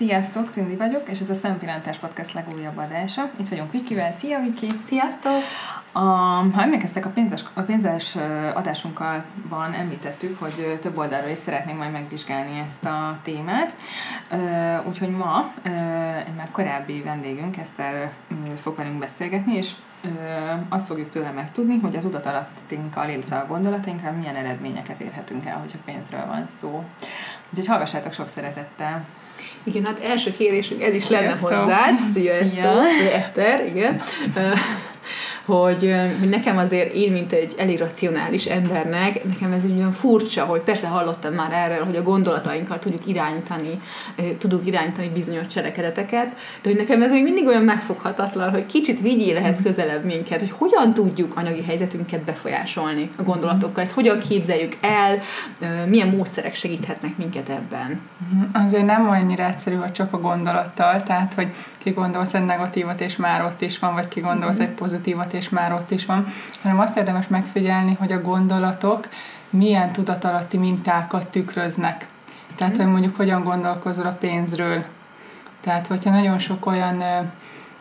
Sziasztok, Tündi vagyok, és ez a Szempillantás Podcast legújabb adása. Itt vagyunk Vikivel. Szia, Viki! Sziasztok! A, ha emlékeztek, a pénzes, a pénzes adásunkkal van említettük, hogy több oldalról is szeretnénk majd megvizsgálni ezt a témát. Úgyhogy ma egy már korábbi vendégünk Eszter fog velünk beszélgetni, és azt fogjuk tőle megtudni, hogy az udatalattinkkal, illetve a gondolatainkkal milyen eredményeket érhetünk el, hogyha pénzről van szó. Úgyhogy hallgassátok sok szeretettel! Igen, hát első kérésünk ez is lenne hozzá. Sziasztok! Szia. Eszter, igen hogy, hogy nekem azért én, mint egy elirracionális embernek, nekem ez olyan furcsa, hogy persze hallottam már erről, hogy a gondolatainkkal tudjuk irányítani, tudjuk irányítani bizonyos cselekedeteket, de hogy nekem ez még mindig olyan megfoghatatlan, hogy kicsit vigyél ehhez közelebb minket, hogy hogyan tudjuk anyagi helyzetünket befolyásolni a gondolatokkal, ezt hogyan képzeljük el, milyen módszerek segíthetnek minket ebben. Mhm. Azért nem annyira egyszerű, hogy csak a gondolattal, tehát hogy ki gondolsz egy negatívat, és már ott is van, vagy ki gondolsz mm-hmm. egy pozitívat, és már ott is van, hanem azt érdemes megfigyelni, hogy a gondolatok milyen tudatalatti mintákat tükröznek. Tehát, hogy mondjuk hogyan gondolkozol a pénzről. Tehát, hogyha nagyon sok olyan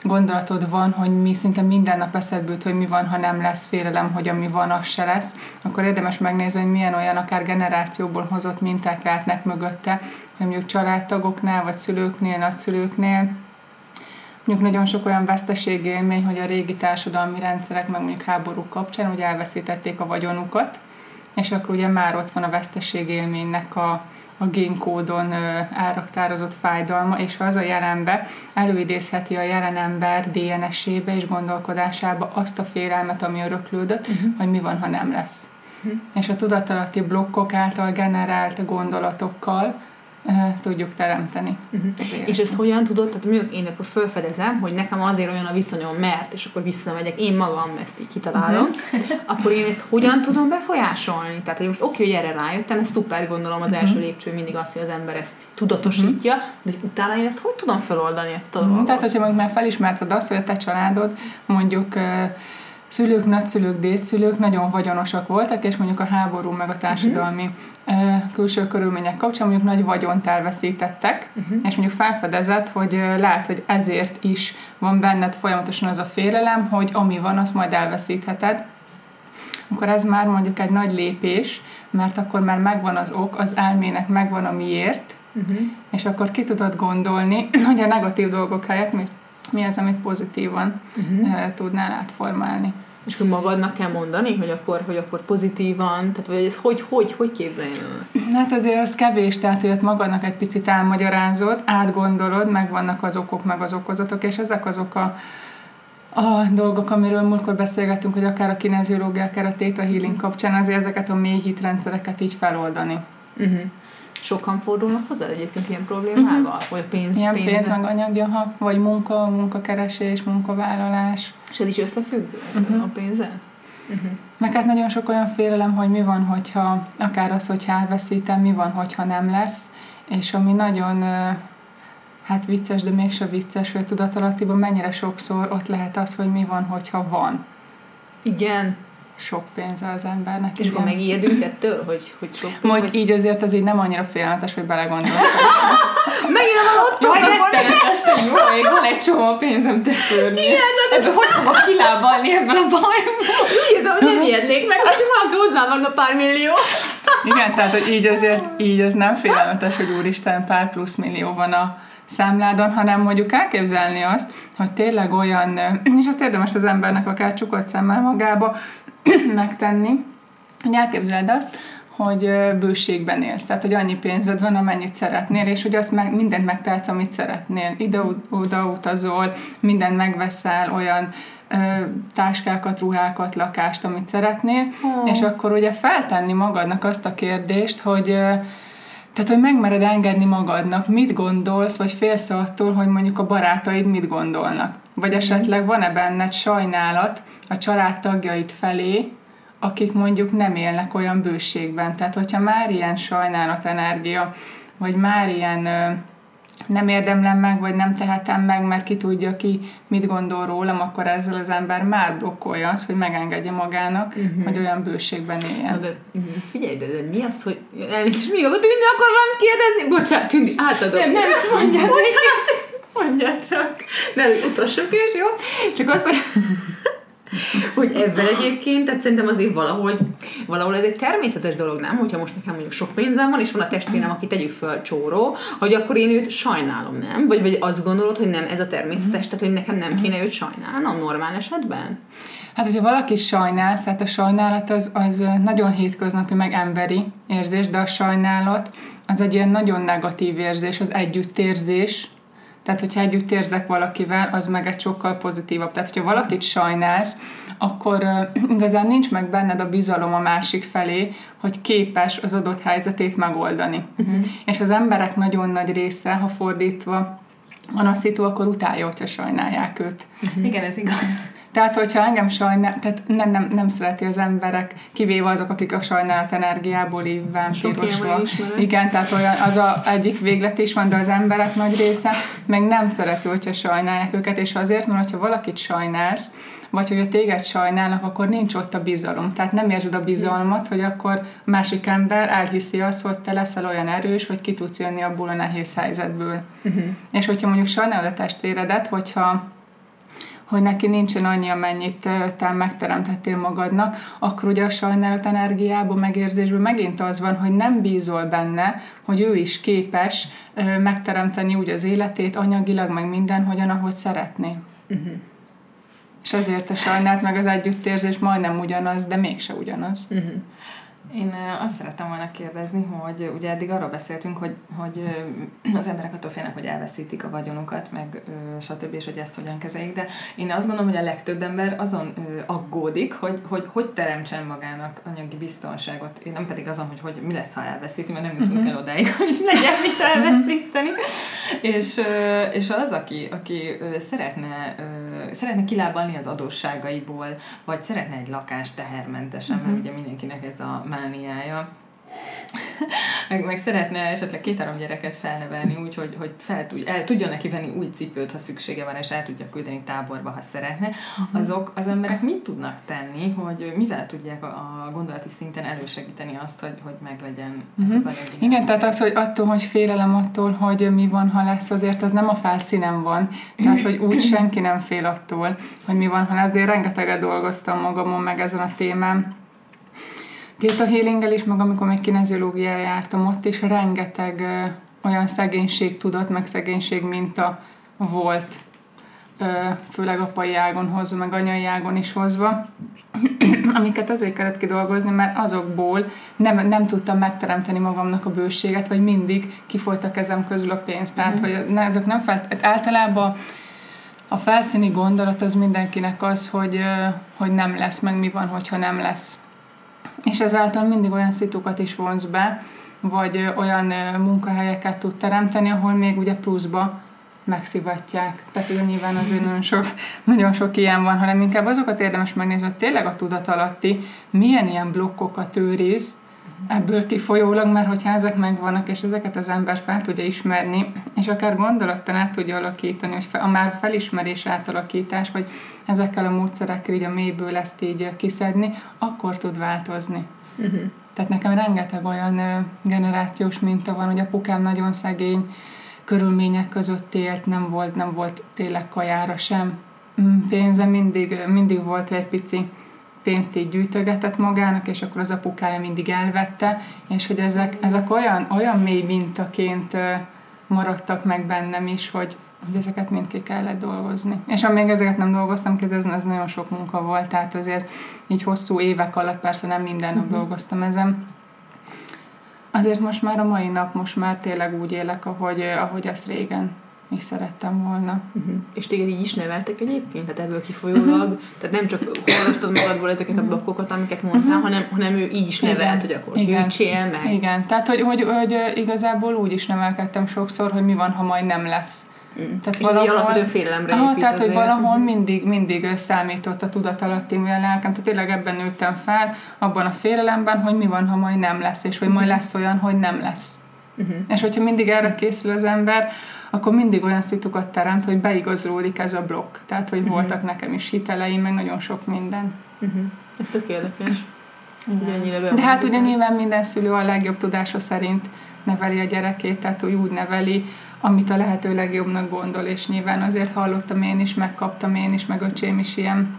gondolatod van, hogy mi szinte minden nap eszedbe jut, hogy mi van, ha nem lesz félelem, hogy ami van, az se lesz, akkor érdemes megnézni, hogy milyen olyan akár generációból hozott minták lehetnek mögötte, hogy mondjuk családtagoknál, vagy szülőknél, nagyszülőknél, Mondjuk nagyon sok olyan veszteségélmény, hogy a régi társadalmi rendszerek, meg mondjuk háborúk kapcsán ugye elveszítették a vagyonukat, és akkor ugye már ott van a veszteségélménynek a, a génkódon áraktározott fájdalma, és az a jelenbe előidézheti a jelen ember DNS-ébe és gondolkodásába azt a félelmet, ami öröklődött, uh-huh. hogy mi van, ha nem lesz. Uh-huh. És a tudatalatti blokkok által generált gondolatokkal tudjuk teremteni. Uh-huh. És ezt hogyan tudod, tehát mondjuk én akkor felfedezem, hogy nekem azért olyan a viszonyom, mert, és akkor visszamegyek, én magam ezt így kitalálom, uh-huh. akkor én ezt hogyan tudom befolyásolni? Tehát, hogy most oké, hogy erre rájöttem, ez szuper, gondolom az első lépcső mindig az, hogy az ember ezt tudatosítja, uh-huh. de utána én ezt hogy tudom feloldani ezt a uh-huh. Tehát, hogyha már felismerted azt, hogy a te családod mondjuk szülők, nagyszülők, dédszülők nagyon vagyonosak voltak, és mondjuk a háború meg a társadalmi uh-huh. külső körülmények kapcsán mondjuk nagy vagyont elveszítettek, uh-huh. és mondjuk felfedezett, hogy lehet, hogy ezért is van benned folyamatosan az a félelem, hogy ami van, azt majd elveszítheted. Akkor ez már mondjuk egy nagy lépés, mert akkor már megvan az ok, az elmének megvan a miért, uh-huh. és akkor ki tudod gondolni, hogy a negatív dolgok helyett mi mi az, amit pozitívan uh-huh. tudnál átformálni. És akkor magadnak kell mondani, hogy akkor, hogy akkor pozitívan, tehát vagy ez hogy, hogy, hogy képzeljen? Hát azért az kevés, tehát hogy magadnak egy picit elmagyarázod, átgondolod, meg vannak az okok, meg az okozatok, és ezek azok a, a dolgok, amiről múltkor beszélgettünk, hogy akár a kineziológia, akár a theta healing kapcsán azért ezeket a mély hitrendszereket így feloldani. Uh-huh. Sokan fordulnak hozzá egyébként ilyen problémával? Uh-huh. Vagy pénz, ilyen pénz, pénz meg anyagi, ha, vagy munka, munkakeresés, munkavállalás. És ez is összefügg uh-huh. a pénzzel? Uh-huh. Meg hát nagyon sok olyan félelem, hogy mi van, hogyha akár az, hogyha elveszítem, mi van, hogyha nem lesz, és ami nagyon hát vicces, de mégse vicces, hogy tudatalattiban mennyire sokszor ott lehet az, hogy mi van, hogyha van. Igen, sok pénz az embernek. És akkor megijedünk ettől, hogy, hogy sok pénz? Majd így azért az így nem annyira félelmetes, hogy belegondolsz. Megint a lottónak van. Jó, még van egy csomó pénzem, te szörnyű. Igen, Ebből hogy fogok kilábalni ebben a bajból? Úgy érzem, hogy nem ijednék meg, azt valaki hozzá van a pár millió. Igen, tehát hogy így azért, így az nem félelmetes, hogy úristen pár plusz millió van a számládon, hanem mondjuk elképzelni azt, hogy tényleg olyan, és azt érdemes az embernek akár csukott szemmel magába, megtenni, hogy elképzeld azt, hogy bőségben élsz, tehát hogy annyi pénzed van, amennyit szeretnél, és hogy azt meg, mindent megtehetsz, amit szeretnél. Ide-oda utazol, mindent megveszel, olyan ö, táskákat, ruhákat, lakást, amit szeretnél, oh. és akkor ugye feltenni magadnak azt a kérdést, hogy ö, tehát, hogy megmered engedni magadnak, mit gondolsz, vagy félsz attól, hogy mondjuk a barátaid mit gondolnak. Vagy esetleg van-e benned sajnálat, a családtagjait felé, akik mondjuk nem élnek olyan bőségben. Tehát, hogyha már ilyen sajnálat energia, vagy már ilyen ö, nem érdemlem meg, vagy nem tehetem meg, mert ki tudja ki, mit gondol rólam, akkor ezzel az ember már blokkolja azt, hogy megengedje magának, uh-huh. hogy olyan bőségben éljen. Na de, uh, figyelj, de, de mi az, hogy elnézést, még akkor tűnni akar valamit kérdezni? Bocsánat, tűnni, átadom. Nem, nem, mondjad, mondjad csak. Nem, utassuk is, jó? Csak azt, hogy hogy ebben egyébként, tehát szerintem azért valahogy, valahol ez egy természetes dolog, nem? Hogyha most nekem mondjuk sok pénzem van, és van a testvérem, aki tegyük föl csóró, hogy akkor én őt sajnálom, nem? Vagy, vagy azt gondolod, hogy nem ez a természetes, tehát hogy nekem nem kéne őt sajnálnom normál esetben? Hát, hogyha valaki sajnál, hát a sajnálat az, az nagyon hétköznapi, meg emberi érzés, de a sajnálat az egy ilyen nagyon negatív érzés, az együttérzés, tehát, hogyha együtt érzek valakivel, az meg egy sokkal pozitívabb. Tehát, hogyha valakit sajnálsz, akkor uh, igazán nincs meg benned a bizalom a másik felé, hogy képes az adott helyzetét megoldani. Uh-huh. És az emberek nagyon nagy része, ha fordítva van a szitu, akkor utálja, hogyha sajnálják őt. Uh-huh. Igen, ez igaz. Tehát, hogyha engem sajnál, tehát nem, nem, nem szereti az emberek, kivéve azok, akik a sajnálat energiából így vámpírosva. Igen, tehát olyan, az a egyik véglet is van, de az emberek nagy része meg nem szereti, hogyha sajnálják őket, és azért, mert hogyha valakit sajnálsz, vagy hogyha téged sajnálnak, akkor nincs ott a bizalom. Tehát nem érzed a bizalmat, hogy akkor a másik ember elhiszi azt, hogy te leszel olyan erős, hogy ki tudsz jönni abból a nehéz helyzetből. Uh-huh. És hogyha mondjuk sajnálod a testvéredet, hogyha hogy neki nincsen annyi, amennyit te megteremtettél magadnak, akkor ugye a sajnálat energiából, megérzésből megint az van, hogy nem bízol benne, hogy ő is képes megteremteni úgy az életét anyagilag, meg hogyan, ahogy szeretné. Uh-huh. És ezért a sajnálat meg az együttérzés majdnem ugyanaz, de mégse ugyanaz. Uh-huh. Én azt szerettem volna kérdezni, hogy ugye eddig arról beszéltünk, hogy, hogy az emberek attól félnek, hogy elveszítik a vagyonukat, meg stb. és hogy ezt hogyan kezeljék, de én azt gondolom, hogy a legtöbb ember azon aggódik, hogy hogy, hogy teremtsen magának anyagi biztonságot, én nem pedig azon, hogy, hogy mi lesz, ha elveszíti, mert nem jutunk uh-huh. el odáig, hogy legyen mit elveszíteni. és, és az, aki, aki szeretne, szeretne kilábalni az adósságaiból, vagy szeretne egy lakást tehermentesen, uh-huh. mert ugye mindenkinek ez a mániája, meg, meg szeretne esetleg két-három gyereket felnevelni úgy, hogy, hogy fel tud, el tudjon neki venni új cipőt, ha szüksége van, és el tudja küldeni táborba, ha szeretne, uh-huh. azok az emberek mit tudnak tenni, hogy mivel tudják a, a gondolati szinten elősegíteni azt, hogy, hogy meglegyen uh-huh. ez az anyagi Igen, tehát az, hogy attól, hogy félelem attól, hogy mi van, ha lesz, azért az nem a felszínen van. Tehát, hogy úgy senki nem fél attól, hogy mi van, ha lesz, de én rengeteget dolgoztam magamon meg ezen a témán, Theta healinggel is, meg amikor még kineziológiára jártam ott is, rengeteg olyan szegénység tudott, meg szegénység minta volt, főleg apai ágon hozva, meg anyai ágon is hozva, amiket azért kellett kidolgozni, mert azokból nem, nem tudtam megteremteni magamnak a bőséget, vagy mindig kifolyt a kezem közül a pénz. Tehát, mm. hogy ne, ezek nem felt, hát általában a felszíni gondolat az mindenkinek az, hogy, hogy nem lesz, meg mi van, hogyha nem lesz és ezáltal mindig olyan szitukat is vonz be, vagy olyan munkahelyeket tud teremteni, ahol még ugye pluszba megszivatják. Tehát ugye nyilván azért nagyon sok, nagyon sok ilyen van, hanem inkább azokat érdemes megnézni, hogy tényleg a tudat alatti milyen ilyen blokkokat őriz, ebből kifolyólag, mert hogyha ezek megvannak, és ezeket az ember fel tudja ismerni, és akár gondolattan át tudja alakítani, hogy a már felismerés átalakítás, vagy ezekkel a módszerekkel így a mélyből ezt így kiszedni, akkor tud változni. Uh-huh. Tehát nekem rengeteg olyan generációs minta van, hogy apukám nagyon szegény körülmények között élt, nem volt, nem volt tényleg kajára sem mm, pénze, mindig, mindig volt egy pici pénzt így gyűjtögetett magának, és akkor az apukája mindig elvette, és hogy ezek, ezek olyan, olyan mély mintaként maradtak meg bennem is, hogy, hogy ezeket mind ki kellett dolgozni. És amíg ezeket nem dolgoztam ki, ez, ez nagyon sok munka volt, tehát azért így hosszú évek alatt persze nem minden nap uh-huh. dolgoztam ezen. Azért most már a mai nap, most már tényleg úgy élek, ahogy, ahogy azt régen is szerettem volna. Uh-huh. És téged így is neveltek egyébként? Tehát ebből kifolyólag? Uh-huh. Tehát nem csak horroztad magadból ezeket uh-huh. a blokkokat, amiket mondtál, uh-huh. hanem, hanem ő így is nevelt, Igen. hogy akkor gyűjtsél meg. Igen, tehát hogy, hogy, hogy, igazából úgy is nevelkedtem sokszor, hogy mi van, ha majd nem lesz. Mm. Tehát és valahol, alapvetően félelemre aha, tehát, hogy valahol mindig, mindig számított a tudatalatti a lelkem. Tehát tényleg ebben nőttem fel, abban a félelemben, hogy mi van, ha majd nem lesz, és hogy majd lesz olyan, hogy nem lesz. Uh-huh. És hogyha mindig erre készül az ember, akkor mindig olyan szitukat teremt, hogy beigazolódik ez a blokk. Tehát, hogy uh-huh. voltak nekem is hiteleim, meg nagyon sok minden. Uh-huh. Ez tök érdekes. De hát ugye nyilván minden szülő a legjobb tudása szerint neveli a gyerekét, tehát úgy, úgy neveli, amit a lehető legjobbnak gondol, és nyilván azért hallottam én is, megkaptam én is, meg öcsém is ilyen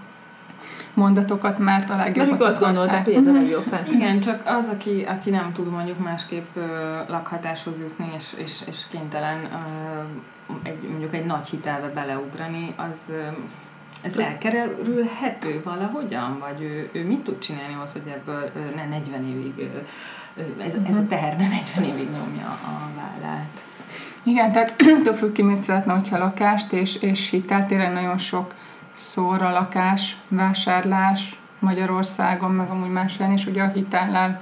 mondatokat, mert a legjobbat Mert azt gondolták, hogy ez a legjobb, persze. Igen, csak az, aki, aki nem tud mondjuk másképp uh, lakhatáshoz jutni, és, és, és kénytelen uh, egy, mondjuk egy nagy hitelbe beleugrani, az uh, ez elkerülhető valahogyan? Vagy ő, ő mit tud csinálni ahhoz, hogy ebből ne 40 évig, ez, ez a teher ne 40 évig nyomja a vállát? Igen, tehát attól függ ki, mit szeretne, hogyha lakást és, és hitel, tényleg nagyon sok szóra lakás, vásárlás Magyarországon, meg amúgy más helyen is ugye a hitellel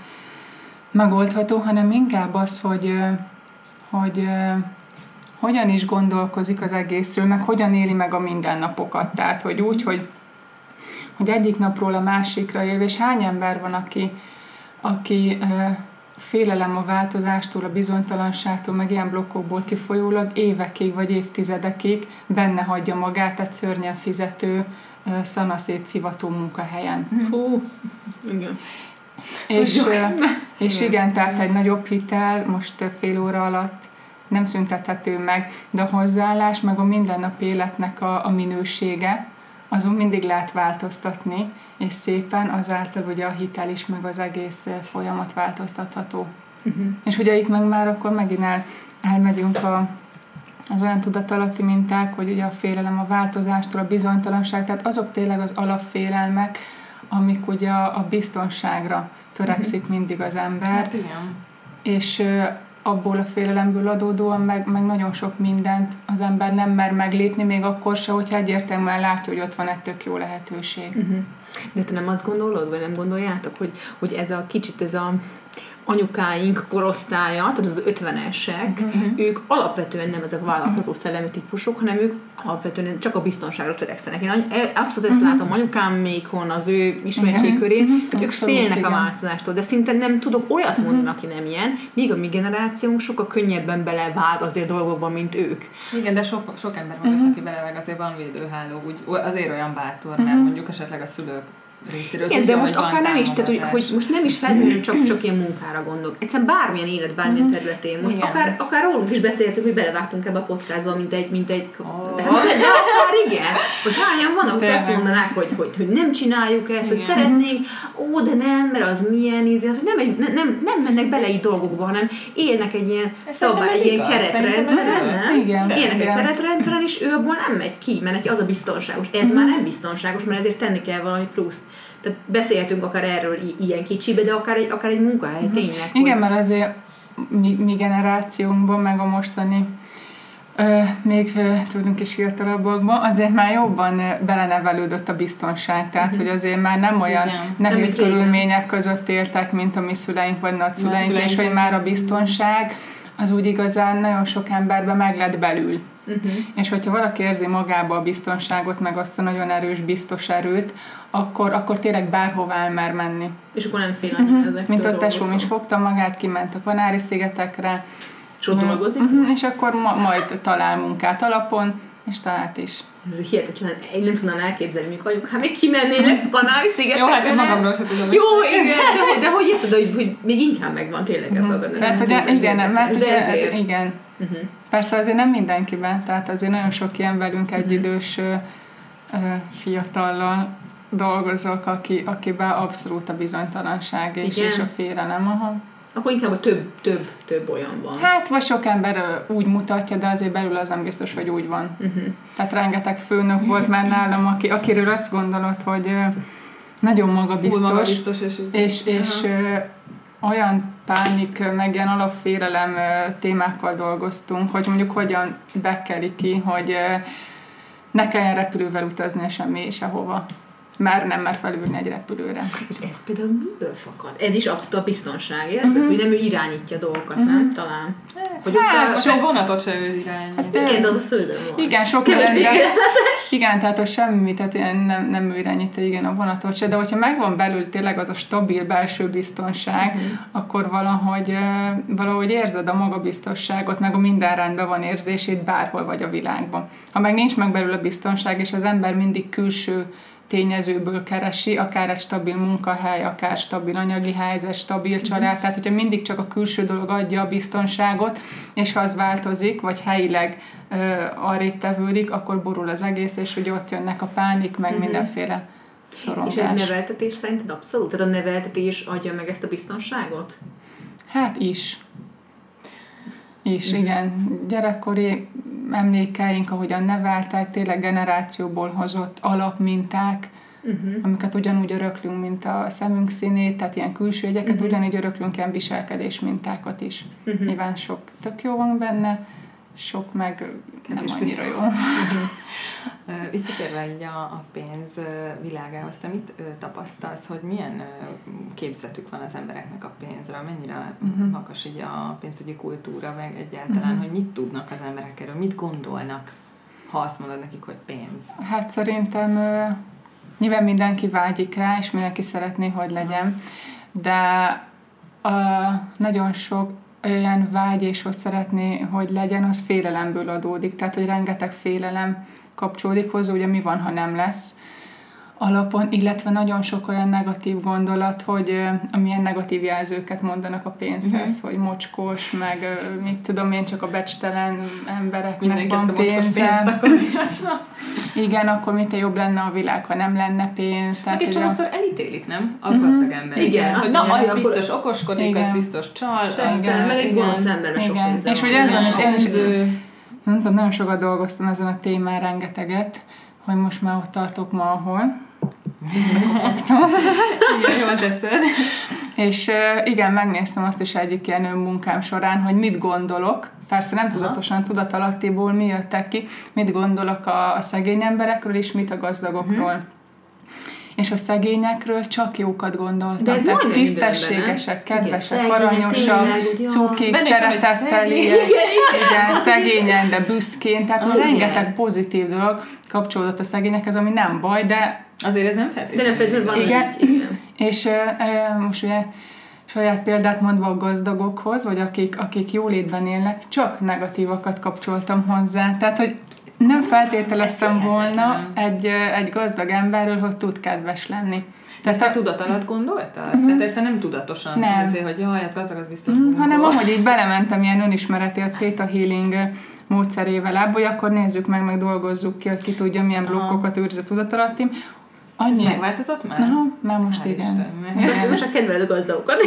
megoldható, hanem inkább az, hogy, hogy hogyan is gondolkozik az egészről, meg hogyan éli meg a mindennapokat. Tehát, hogy úgy, hogy, hogy egyik napról a másikra él, és hány ember van, aki, aki félelem a változástól, a bizonytalanságtól, meg ilyen blokkokból kifolyólag évekig vagy évtizedekig benne hagyja magát egy szörnyen fizető, szanaszét szivató munkahelyen. Hú, igen. És, és igen, tehát egy nagyobb hitel most fél óra alatt nem szüntethető meg, de a hozzáállás, meg a mindennapi életnek a, a minősége, azon mindig lehet változtatni, és szépen azáltal ugye a hitel is, meg az egész folyamat változtatható. Uh-huh. És ugye itt meg már akkor megint el, elmegyünk a, az olyan tudatalatti minták, hogy ugye a félelem a változástól, a bizonytalanság, tehát azok tényleg az alapfélelmek, amik ugye a, a biztonságra törekszik uh-huh. mindig az ember. Hát igen. És abból a félelemből adódóan meg, meg nagyon sok mindent az ember nem mer meglépni, még akkor se, hogyha egyértelműen látja, hogy ott van egy tök jó lehetőség. Uh-huh. De te nem azt gondolod, vagy nem gondoljátok, hogy, hogy ez a kicsit ez a anyukáink korosztálya, tehát az ötvenesek, uh-huh. ők alapvetően nem ezek a vállalkozó szellemű típusok, hanem ők alapvetően csak a biztonságra törekszenek. Én abszolút ezt uh-huh. látom anyukám mékon, az ő ismertség körén, uh-huh. hogy ők félnek igen. a változástól, de szinte nem tudok olyat mondani, uh-huh. aki nem ilyen, míg a mi generációnk sokkal könnyebben belevág azért dolgokban, mint ők. Igen, de sok, sok ember van, uh-huh. aki belevág, azért van védőháló, úgy, azért olyan bátor, mert uh-huh. mondjuk esetleg a szülők részéről. Igen, de most akár nem is, tehát hogy, hogy most nem is feltétlenül csak, csak ilyen munkára gondolok. Egyszerűen bármilyen élet, bármilyen mhm. területén. Most akár, akár rólunk is beszéltük, hogy belevágtunk ebbe a podcastba, mint egy, mint egy oh. de, de, de akár igen. Most hányan vannak, akik azt mondanák, hogy, hogy, hogy nem csináljuk ezt, igen. hogy szeretnénk, ó, de nem, mert az milyen ízi, az, hogy nem, egy, nem, nem mennek bele így dolgokba, hanem élnek egy ilyen szabály, egy ilyen keretrendszeren, nem? Igen. Élnek egy keretrendszeren, és ő abból nem megy ki, mert neki az a biztonságos. Ez már nem biztonságos, mert ezért tenni kell valami pluszt. Tehát beszélhetünk akár erről ilyen kicsibe, de akár egy, akár egy munkahely, uh-huh. tényleg. Igen, hogy... mert azért mi, mi generációnkban, meg a mostani ö, még ö, tudunk is fiatalabbakban, azért már jobban belenevelődött a biztonság, tehát uh-huh. hogy azért már nem olyan Igen. nehéz nem körülmények között éltek, mint a mi szüleink vagy nagyszüleink, és hogy már a biztonság az úgy igazán nagyon sok emberben meg lett belül. Uh-huh. És hogyha valaki érzi magába a biztonságot, meg azt a nagyon erős, biztos erőt, akkor, akkor tényleg bárhová elmer menni. És akkor nem fél uh-huh. ezek Mint a tesóm is fogta magát, kiment a Kanári-szigetekre. És ott dolgozik? Uh-huh. És akkor ma- majd talál munkát alapon, és talált is. Ez hihetetlen, én nem tudnám elképzelni, mikor vagyok, hát még kimennének a kanári szigetekre. Jó, hát én magamról sem tudom. Jó, igen, de, de hogy érted, hogy, hogy még inkább megvan tényleg a uh-huh. Tehát, hogy igen, mert de ezért. igen. Uh-huh. Persze azért nem mindenkiben, tehát azért nagyon sok ilyen velünk egyidős uh-huh. fiatallal dolgozok, aki, akiben abszolút a bizonytalanság és, és a félelem. Aha. Akkor inkább a több, több, több olyan van. Hát, vagy sok ember úgy mutatja, de azért belül az nem biztos, hogy úgy van. Uh-huh. Tehát rengeteg főnök volt már nálam, aki, akiről azt gondolod, hogy nagyon magabiztos, magabiztos és, és, és olyan pánik, meg ilyen alapfélelem témákkal dolgoztunk, hogy mondjuk hogyan bekeli ki, hogy ne kelljen repülővel utazni semmi sehova. Már nem mer felülni egy repülőre. És ez például miből fakad? Ez is abszolút a biztonság, érzed, uh-huh. hogy nem ő irányítja dolgokat, uh-huh. nem? Talán. Hogy hát, ott a... Sok vonatot se ő irányítja. Hát, igen, de az a földön van. Igen, sok mindenben. Igen, tehát hogy semmi, tehát ilyen nem, nem ő irányítja, igen, a vonatot se, de hogyha megvan belül tényleg az a stabil belső biztonság, uh-huh. akkor valahogy, valahogy érzed a magabiztosságot, meg a minden rendben van érzését bárhol vagy a világban. Ha meg nincs meg belül a biztonság, és az ember mindig külső tényezőből keresi, akár egy stabil munkahely, akár stabil anyagi helyzet, stabil család, tehát hogyha mindig csak a külső dolog adja a biztonságot, és ha az változik, vagy helyileg ö, arrébb tevődik, akkor borul az egész, és hogy ott jönnek a pánik, meg uh-huh. mindenféle szorongás. És ez neveltetés szerinted abszolút? Tehát a neveltetés adja meg ezt a biztonságot? Hát is. Is, uh-huh. igen. Gyerekkori emlékeink, ahogyan neveltek, tényleg generációból hozott alapminták, uh-huh. amiket ugyanúgy öröklünk, mint a szemünk színét, tehát ilyen külső jegyeket, uh-huh. ugyanígy öröklünk ilyen viselkedés mintákat is. Uh-huh. Nyilván sok tök jó van benne, sok meg nem annyira jó. Visszatérve így a, a pénz világához, te mit tapasztalsz, hogy milyen képzetük van az embereknek a pénzről, mennyire uh-huh. magas így a pénzügyi kultúra, meg egyáltalán, uh-huh. hogy mit tudnak az emberek erről, mit gondolnak, ha azt mondod nekik, hogy pénz? Hát szerintem nyilván mindenki vágyik rá, és mindenki szeretné, hogy legyen, de a, nagyon sok olyan vágy és hogy szeretné, hogy legyen, az félelemből adódik. Tehát, hogy rengeteg félelem kapcsolódik hozzá, ugye mi van, ha nem lesz alapon, illetve nagyon sok olyan negatív gondolat, hogy amilyen negatív jelzőket mondanak a pénzhez, uh-huh. hogy mocskos, meg mit tudom én, csak a becstelen embereknek Mindenki van pénze. Igen, akkor mit jobb lenne a világ, ha nem lenne pénz. Tehát egy csomószor elítélik, nem? A uh-huh. gazdag ember. Igen. Hogy na, az biztos okoskodik, igen. az biztos csal. Az, igen, meg egy gonosz ember sok És hogy ezzel is én is nagyon sokat dolgoztam ezen a témán rengeteget, hogy most már ott tartok ma, ahol. Igen, jól teszed. És igen, megnéztem azt is egyik ilyen munkám során, hogy mit gondolok, persze nem tudatosan, tudatalattiból mi jöttek ki, mit gondolok a, a szegény emberekről, és mit a gazdagokról. Hmm és a szegényekről csak jókat gondoltam. De ez Tehát tisztességesek, kedvesek, igen, aranyosak, cukik, szeretettel igen, igen, szegényen, de büszkén, tehát oh, rengeteg pozitív dolog kapcsolódott a szegényekhez, ami nem baj, de Azért ez nem feltétlenül. De nem feltétlenül van igen. Igen. És uh, most ugye saját példát mondva a gazdagokhoz, vagy akik, akik jólétben élnek, csak negatívakat kapcsoltam hozzá. Tehát, hogy nem feltételeztem volna egy, egy gazdag emberről, hogy tud kedves lenni. Tehát ezt a tudat alatt gondoltad? Uh-huh. Tehát ezt nem tudatosan nem. Azért, hogy jaj, ez gazdag, az biztos uh-huh. Hanem ahogy így belementem ilyen önismereti a Theta Healing módszerével ebből, akkor nézzük meg, meg dolgozzuk ki, hogy ki tudja, milyen blokkokat őrz a tudatalattim, Annyi... És ez megváltozott már? Aha, már most Hál igen. igen. Most a kedveled a gazdagokat.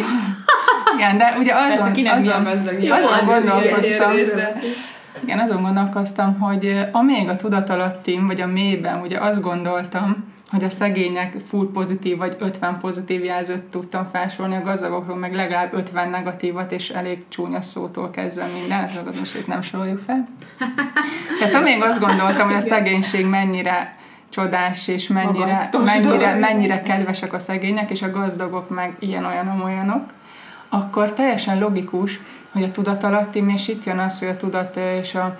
igen, de ugye azon, Persze, kinek azon, gazdag, azon gondolkoztam, igen, azon gondolkoztam, hogy amíg a tudatalattim, vagy a mélyben, ugye azt gondoltam, hogy a szegények full pozitív vagy 50 pozitív jelzőt tudtam felsorolni, a gazdagokról meg legalább 50 negatívat, és elég csúnya szótól kezdve minden, azokat most itt nem soroljuk fel. Tehát amíg azt gondoltam, hogy a szegénység mennyire csodás, és mennyire, mennyire, mennyire kedvesek a szegények, és a gazdagok meg ilyen-olyan olyanok, akkor teljesen logikus, hogy a tudatalattim, és itt jön az, hogy a tudat és a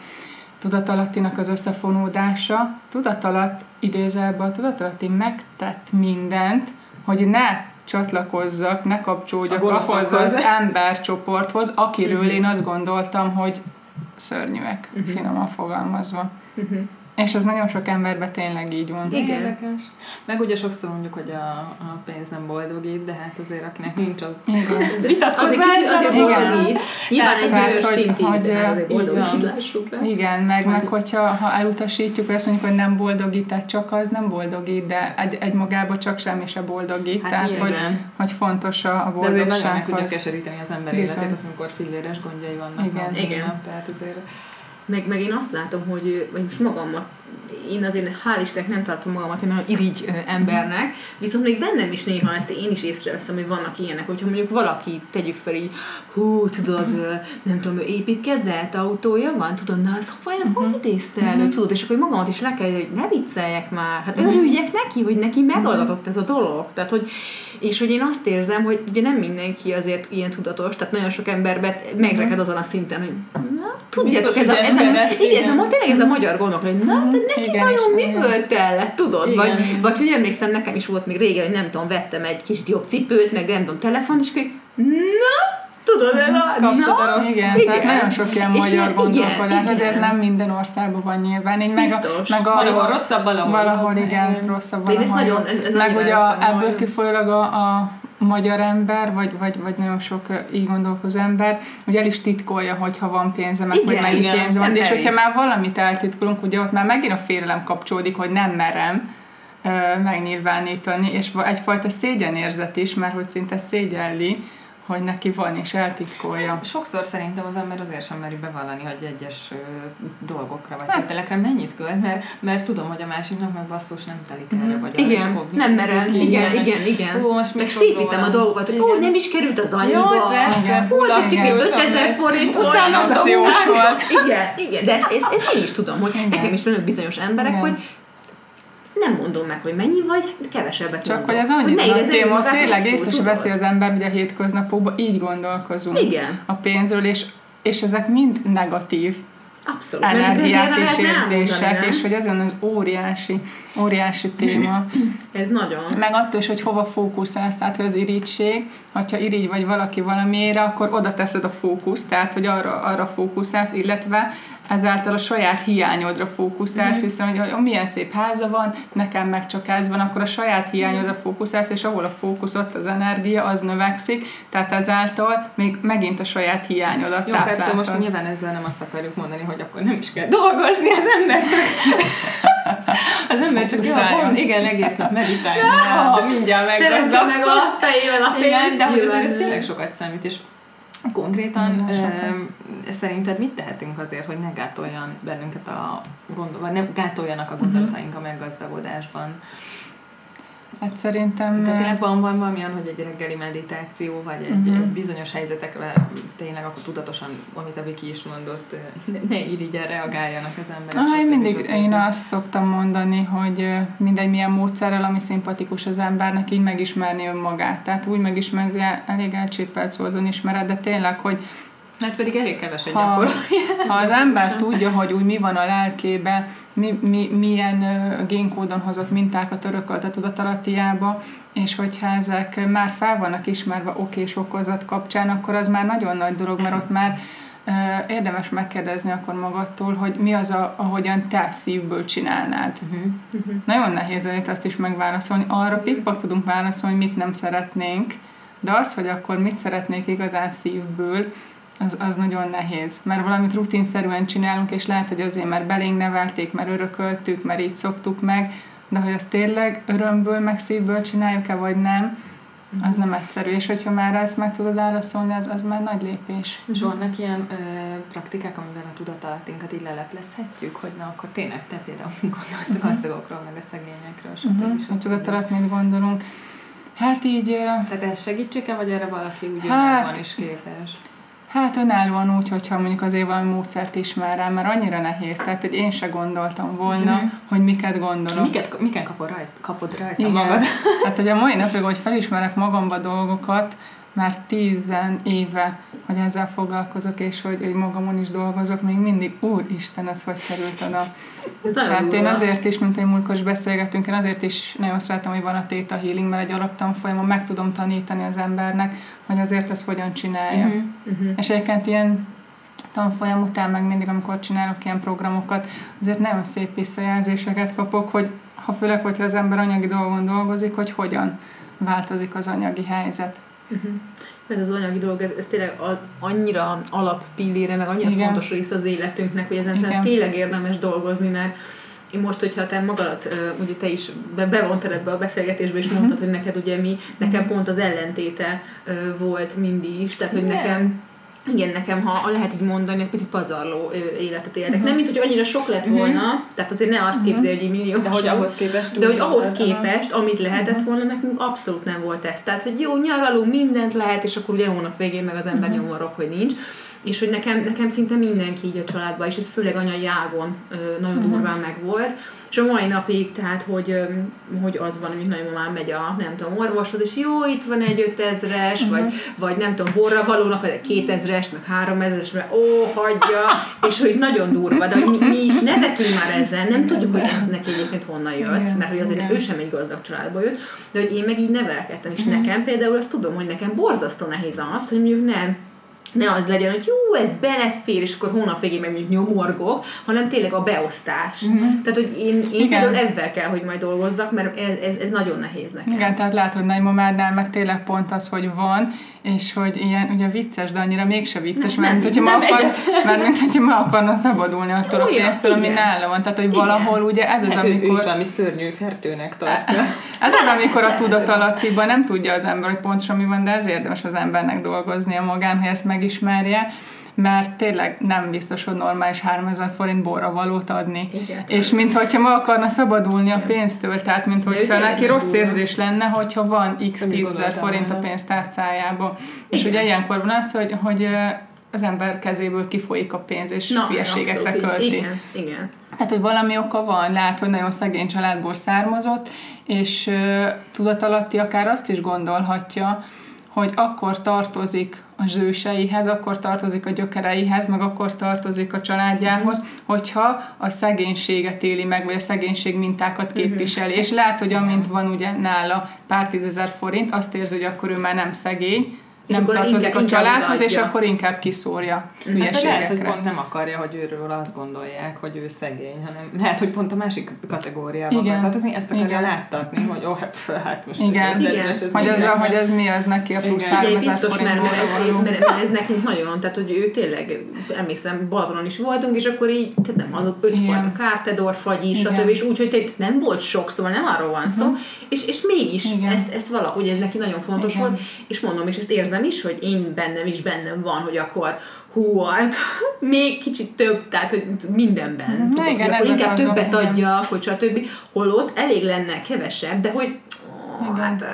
tudatalattinak az összefonódása, tudatalat idézelbe a tudatalatti megtett mindent, hogy ne csatlakozzak, ne kapcsolódjak ahhoz az embercsoporthoz, akiről uh-huh. én azt gondoltam, hogy szörnyűek, uh-huh. finoman fogalmazva. Uh-huh. És ez nagyon sok emberben tényleg így van. Igen. Érdekes. Meg ugye sokszor mondjuk, hogy a, a pénz nem boldogít, de hát azért akinek nincs, az vitatkozzá azért, azért boldogít. Nyilván egy bizonyos szintig, hogy, azért boldogít, Igen, meg, meg hogyha ha elutasítjuk, azt mondjuk, hogy nem boldogít, tehát csak az nem boldogít, de egy, egy magába csak semmi se boldogít. Hát tehát, hogy, hogy fontos a, a boldogság. De azért nagyon meg tudja keseríteni az ember életét, az, amikor filléres gondjai vannak. Igen. Igen. Tehát azért meg, meg én azt látom, hogy vagy most magammal én azért hál' Istennek nem tartom magamat egy nagyon irigy embernek, viszont még bennem is néha ezt én is észreveszem, hogy vannak ilyenek, hogyha mondjuk valaki tegyük fel így, hú, tudod, nem tudom, ő építkezett, autója van, tudod, na, az vajon uh-huh. hogy idézte elő, uh-huh. tudod, és akkor magamat is le kell, hogy ne vicceljek már, hát uh-huh. örüljek neki, hogy neki megadatott ez a dolog. Tehát, hogy, és hogy én azt érzem, hogy ugye nem mindenki azért ilyen tudatos, tehát nagyon sok emberben megreked azon a szinten, hogy na, tudjátok, ez a, ez a, igen, ez a, tényleg ez a magyar gondok, hogy na, de neki igen, vajon miből tellett, tudod? Igen, vagy, igen. vagy hogy emlékszem, nekem is volt még régen, hogy nem tudom, vettem egy kis jobb cipőt, meg nem tudom, telefon, és hogy na, tudod, ez a... Kaptad a rossz. Igen, igen, tehát nagyon sok ilyen magyar ilyen, gondolkodás, igen, igen. nem minden országban van nyilván. Én meg, a, meg a, valahol rosszabb, valahol. Valahol, igen, rosszabb, valahol. Ez nagyon, ez, ez meg ugye a, ebből kifolyólag a, a magyar ember, vagy, vagy, vagy nagyon sok így gondolkozó ember, hogy el is titkolja, hogyha van pénze, meg igen, hogy mennyi igen, pénz van. És hogyha már valamit eltitkolunk, ugye ott már megint a félelem kapcsolódik, hogy nem merem megnyilvánítani, és egyfajta szégyenérzet is, mert hogy szinte szégyelli, hogy neki van, és eltitkolja. Sokszor szerintem az ember azért sem meri bevallani, hogy egyes dolgokra vagy tételekre mennyit költ, mert, mert tudom, hogy a másiknak meg basszus nem telik erre, mm-hmm. vagy igen, arra, nem merem, igen, igen, igen. Hú, most meg szépítem a dolgokat, hogy ó, nem is került az annyiba. Jó, persze, hogy csak 5000 forint utána volt. Igen, igen, de ezt, ezt, ezt én is tudom, hogy nekem is vannak bizonyos emberek, hogy nem mondom meg, hogy mennyi vagy, de kevesebbet Csak mondom. hogy az annyira nagy téma, tényleg észre se veszi az ember, hogy a hétköznapokban így gondolkozunk Igen. a pénzről, és, és ezek mind negatív Abszolút. energiák és érzések, és hogy ezen az óriási, óriási téma. Ez nagyon. Meg attól is, hogy hova fókuszálsz, tehát hogy az irítség, hogyha irigy vagy valaki valamiére, akkor oda teszed a fókusz, tehát hogy arra, arra fókuszálsz, illetve ezáltal a saját hiányodra fókuszálsz, mm-hmm. hiszen hogy, hogy milyen szép háza van, nekem meg csak ez van, akkor a saját hiányodra fókuszálsz, és ahol a fókusz ott az energia, az növekszik, tehát ezáltal még megint a saját hiányodat Jó, tápláltad. persze most nyilván ezzel nem azt akarjuk mondani, hogy akkor nem is kell dolgozni az ember, csak az ember csak jó, pont, igen, egész nap meditálni, ja, mindjárt meggazdagszol. meg a fejével a pénzt. Igen, de hogy ez tényleg sokat számít, és Konkrétan ö, szerinted mit tehetünk azért, hogy ne gátoljan bennünket a gondol, vagy ne gátoljanak a mhm. gondolataink a meggazdagodásban? Hát szerintem... Tehát tényleg van, van valamilyen, hogy egy reggeli meditáció, vagy egy uh-huh. bizonyos helyzetekre tényleg akkor tudatosan, amit a Viki is mondott, ne irigyen reagáljanak az emberek. Ah, én mindig én azt szoktam mondani, hogy mindegy milyen módszerrel, ami szimpatikus az embernek, így megismerni önmagát. Tehát úgy megismerni, elég elcsépelt szó az önismeret, de tényleg, hogy mert pedig elég keves egy ha, ha az ember tudja, hogy úgy mi van a lelkébe, mi, mi, milyen génkódon hozott mintákat örökölt a tudatalattiába, és hogyha ezek már fel vannak ismerve ok és okozat kapcsán, akkor az már nagyon nagy dolog, mert ott már érdemes megkérdezni akkor magadtól, hogy mi az, a, ahogyan te szívből csinálnád. Uh-huh. Uh-huh. Nagyon nehéz itt azt is megválaszolni. Arra pikpak tudunk válaszolni, mit nem szeretnénk, de az, hogy akkor mit szeretnék igazán szívből, az, az nagyon nehéz, mert valamit rutinszerűen csinálunk, és lehet, hogy azért, mert belénk nevelték, mert örököltük, mert így szoktuk meg, de hogy azt tényleg örömből, meg szívből csináljuk-e, vagy nem, az nem egyszerű, és hogyha már ezt meg tudod válaszolni, az, az már nagy lépés. És vannak ilyen ö, praktikák, amivel a tudatalattinkat így leleplezhetjük, hogy na akkor tényleg te például gondolsz a gazdagokról, meg a szegényekről, stb. Uh-huh. A tudatalat mit gondolunk? Hát így... Tehát ez segítség-e, vagy erre valaki úgy hát, van is képes? Hát önállóan úgy, hogyha mondjuk azért valami módszert ismer rá, mert annyira nehéz, tehát hogy én se gondoltam volna, mm-hmm. hogy miket gondolok. Miket, miken kapod rajta, kapod rajta Igen. magad? Hát, hogy a mai napig, hogy felismerek magamba dolgokat, már tízen éve, hogy ezzel foglalkozok, és hogy, hogy magamon is dolgozok, még mindig, úristen, ez hogy került oda. Ez Tehát én azért is, mint egy múltkor beszélgetünk, én azért is nagyon szeretem, hogy van a Theta Healing, mert egy alaptanfolyamon meg tudom tanítani az embernek, hogy azért ezt hogyan csinálja. Uh-huh. Uh-huh. És egyébként ilyen tanfolyam után, meg mindig, amikor csinálok ilyen programokat, azért nagyon szép visszajelzéseket kapok, hogy ha főleg, hogyha az ember anyagi dolgon dolgozik, hogy hogyan változik az anyagi helyzet. Uh-huh. Ez az anyagi dolog, ez, ez tényleg a, annyira alappillére, meg annyira Igen. fontos része az életünknek, hogy ezen Igen. tényleg érdemes dolgozni, mert én most, hogyha te magadat, ugye te is bevontad ebbe a beszélgetésbe, és mondtad, uh-huh. hogy neked ugye mi, nekem pont az ellentéte volt mindig is, tehát hogy nekem igen, nekem, ha lehet így mondani, egy picit pazarló életet élek. Uh-huh. Nem, mint hogy annyira sok lett volna, uh-huh. tehát azért ne azt képzelj, hogy millió. De hogy ahhoz képest. De hogy ahhoz képest, amit lehetett uh-huh. volna, nekünk abszolút nem volt ez. Tehát, hogy jó, nyaralunk, mindent lehet, és akkor ugye hónap végén meg az ember uh-huh. nyomorok, hogy nincs és hogy nekem, nekem szinte mindenki így a családban, és ez főleg anyai ágon nagyon uh-huh. durván meg volt, és a mai napig, tehát, hogy, hogy az van, hogy nagymamám megy a, nem tudom, orvoshoz, és jó, itt van egy 5000-es, uh-huh. vagy, vagy nem tudom, borra valónak, egy 2000-es, meg 3000-es, mert ó, hagyja, és hogy nagyon durva, de hogy mi, mi is nevetünk már ezzel, nem tudjuk, hogy ez neki egyébként honnan jött, mert hogy azért ő sem egy gazdag családból jött, de hogy én meg így nevelkedtem, és uh-huh. nekem például azt tudom, hogy nekem borzasztó nehéz az, hogy mondjuk nem ne az legyen, hogy jó, ez belefér, és akkor hónap végén meg még nyomorgok, hanem tényleg a beosztás. Uh-huh. Tehát, hogy én, én például ebben kell, hogy majd dolgozzak, mert ez, ez, ez nagyon nehéz nekem. Igen, tehát látod, nagymamádnál meg tényleg pont az, hogy van, és hogy ilyen ugye vicces, de annyira mégse vicces, nem, mert mint hogyha ma, akar, mert mint hogyha ma akarna szabadulni attól a pénztől, ami nála van. Tehát, hogy igen. valahol ugye ez az, hát amikor... Ő is valami szörnyű fertőnek tartja. Ez az, amikor a tudatalattiban nem tudja az ember, hogy pontosan mi van, de ez érdemes az embernek dolgoznia magán, hogy ezt megismerje mert tényleg nem biztos, hogy normális 3000 forint borra valót adni. Igen. És mint hogyha ma akarna szabadulni a pénztől, tehát mint hogyha neki rossz érzés lenne, hogyha van x 10 forint a pénztárcájába. És ugye ilyenkor van az, hogy, hogy az ember kezéből kifolyik a pénz, és Na, hülyeségekre költi. Igen, igen. Tehát, hogy valami oka van, lehet, hogy nagyon szegény családból származott, és uh, tudatalatti akár azt is gondolhatja, hogy akkor tartozik az őseihez, akkor tartozik a gyökereihez, meg akkor tartozik a családjához, hogyha a szegénységet éli meg, vagy a szegénység mintákat mhm. képviseli. És lehet, hogy amint van ugye nála pár tízezer forint, azt érzi, hogy akkor ő már nem szegény, nem tartozik a családhoz, és akkor inkább kiszórja hát lehet, hogy pont nem akarja, hogy őről azt gondolják, hogy ő szegény, hanem lehet, hogy pont a másik kategóriába Igen. tartozni, ezt akarja Igen. láttatni, hogy ó, hát, hát most Igen. Igen. Ez hogy, az, a, hogy ez mi az neki a plusz 3000 biztos, mert, mert, mert, mert, ez nekünk nagyon, tehát hogy ő tényleg, emlékszem, Balatonon is voltunk, és akkor így, tehát nem azok ötfajta kártedor, fagyi, stb. És úgy, hogy nem volt sok, szóval nem arról van szó, uh-huh. és, és mégis ez, ez valahogy ez neki nagyon fontos Igen. volt, és mondom, és ezt érzem is, hogy én bennem is bennem van, hogy akkor hú, hát még kicsit több, tehát hogy mindenben. Mm, tudod, igen, hogy inkább többet adja, hogy stb. Holott elég lenne kevesebb, de hogy hát,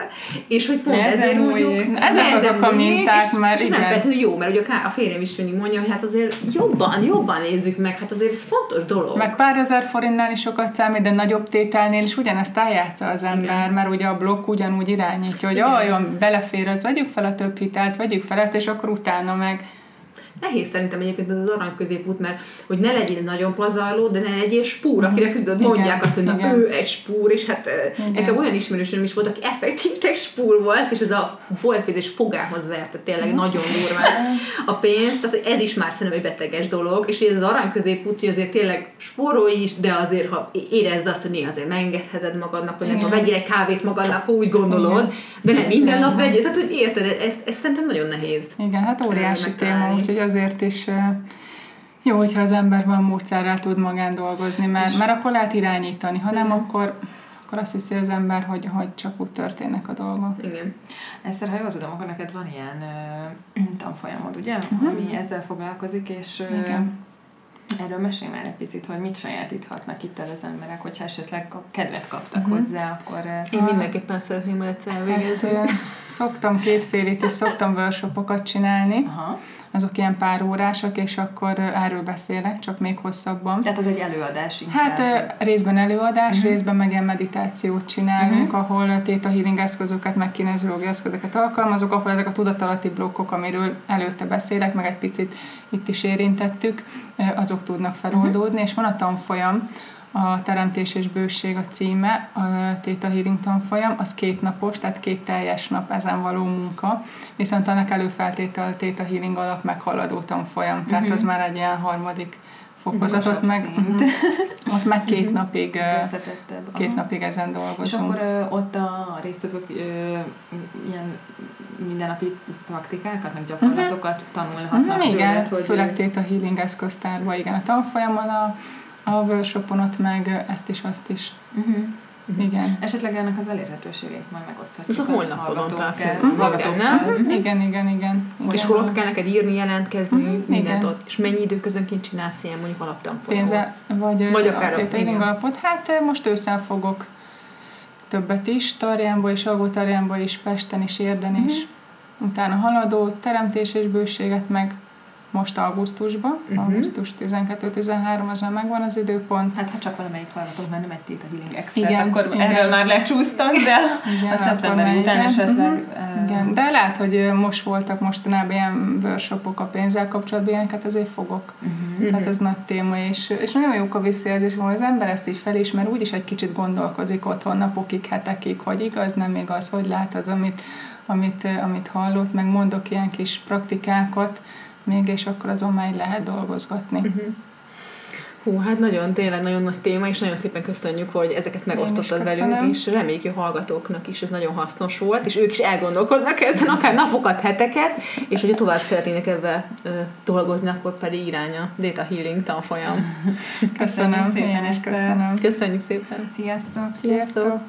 és hogy pont Nehezen ezért mondjuk... Ezek azok a minták és, már, és igen. nem feltétlenül jó, mert ugye a férjem is mindig mondja, hogy hát azért jobban, jobban nézzük meg, hát azért ez fontos dolog. Meg pár ezer forintnál is sokat számít, de nagyobb tételnél is ugyanezt eljátsza az ember, igen. mert ugye a blokk ugyanúgy irányítja, hogy olyan belefér, az vegyük fel a több hitelt, vegyük fel ezt, és akkor utána meg nehéz szerintem egyébként ez az arany középút, mert hogy ne legyél nagyon pazarló, de ne legyél spúr, mhm. akire tudod, mondják azt, hogy na, ő egy spúr, és hát nekem olyan ismerősöm is volt, aki effektív spúr volt, és ez a volt pénz és fogához verte tényleg mm. nagyon durván a pénzt, tehát ez is már szerintem egy beteges dolog, és ez az arany középút, hogy azért tényleg spórolj is, de azért, ha érezd azt, hogy néha azért megengedheted magadnak, vagy nem tudom, vegyél egy kávét magadnak, ha úgy gondolod, Igen. de nem minden nap vegyél, tehát hogy érted, ez, ez szerintem nagyon nehéz. Igen, hát óriási téma, úgyhogy azért is jó, hogyha az ember van módszerrel tud magán dolgozni, mert, mert akkor lehet irányítani, ha nem, akkor, akkor azt hiszi az ember, hogy, hogy csak úgy történnek a dolgok. Igen. Eszter, ha jól tudom, akkor neked van ilyen uh, tanfolyamod, ugye? Uh-huh. Ami ezzel foglalkozik, és Igen. Erről mesélj már egy picit, hogy mit sajátíthatnak itt el az emberek, hogyha esetleg kedvet kaptak uh-huh. hozzá, akkor... Én a... mindenképpen szeretném egyszer elvégezni. Hát, szoktam kétfélét és szoktam workshopokat csinálni. Aha azok ilyen pár órások, és akkor erről beszélek, csak még hosszabban. Tehát az egy előadás inkább. Hát részben előadás, uh-huh. részben meg ilyen meditációt csinálunk, uh-huh. ahol Theta Healing eszközöket, meg kinezológiai eszközöket alkalmazok, ahol ezek a tudatalatti blokkok, amiről előtte beszélek, meg egy picit itt is érintettük, azok tudnak feloldódni, uh-huh. és van a tanfolyam, a Teremtés és Bőség a címe, a Theta Healing tanfolyam, az két napos, tehát két teljes nap ezen való munka, viszont annak előfeltétel a Theta Healing alap meghaladó tanfolyam, tehát uh-huh. az már egy ilyen harmadik fokozatot, meg, uh-huh. ott meg két uh-huh. napig két Aha. napig ezen dolgozunk. És akkor ö, ott a résztvevők ilyen mindennapi praktikákat, meg gyakorlatokat uh-huh. tanulhatnak uh-huh. Igen, tőled, hogy főleg Theta Healing eszköztárban, igen, a tanfolyamon a a workshopon ott meg ezt is, azt is. Uh-huh. Igen. Esetleg ennek az elérhetőségét majd megoszthatjuk. Ez a holnapon van hallgatókkal. nem? Igen, igen, igen. És akkor ott kell neked írni, jelentkezni, Mhm, mindent igen. ott. És mennyi időközönként csinálsz ilyen mondjuk alaptanfolyamot? pénze, vagy, Vagy vagy akár a alapot. Hát most ősszel fogok többet is, Tarjánba is, Algótarjánba is, Pesten is, Érden Mhm. is. Utána haladó teremtés és bőséget meg most augusztusban, Mhm. augusztus 12-13, azon megvan az időpont. Hát ha csak valamelyik hallgatók már nem egy Theta Healing expert, Igen, akkor igen. erről már lecsúsztak, de Igen, a már után igen. esetleg... Mhm. eh, Igen, de lehet, hogy most voltak mostanában ilyen workshopok a pénzzel kapcsolatban, ilyeneket azért fogok. mhm. Tehát ez nagy téma, és, és nagyon jók a visszajelzés, hogy az ember ezt így felismer, úgyis egy kicsit gondolkozik otthon napokig, hetekig, hogy igaz, nem igaz, hogy lát az, amit, amit, amit hallott, meg mondok ilyen kis praktikákat, még, és akkor azon már így lehet dolgozgatni. Mhm. Hú, hát nagyon, tényleg nagyon nagy téma, és nagyon szépen köszönjük, hogy ezeket megosztottad is velünk, köszönöm. és reméljük, hogy a hallgatóknak is ez nagyon hasznos volt, és ők is elgondolkodnak ezen akár napokat, heteket, és hogyha tovább szeretnének ebben ö, dolgozni, akkor pedig irány a Data Healing tanfolyam. Köszönöm, szépen is ezt, ö, köszönöm. Köszönjük szépen! Sziasztok! Sziasztok! Sziasztok.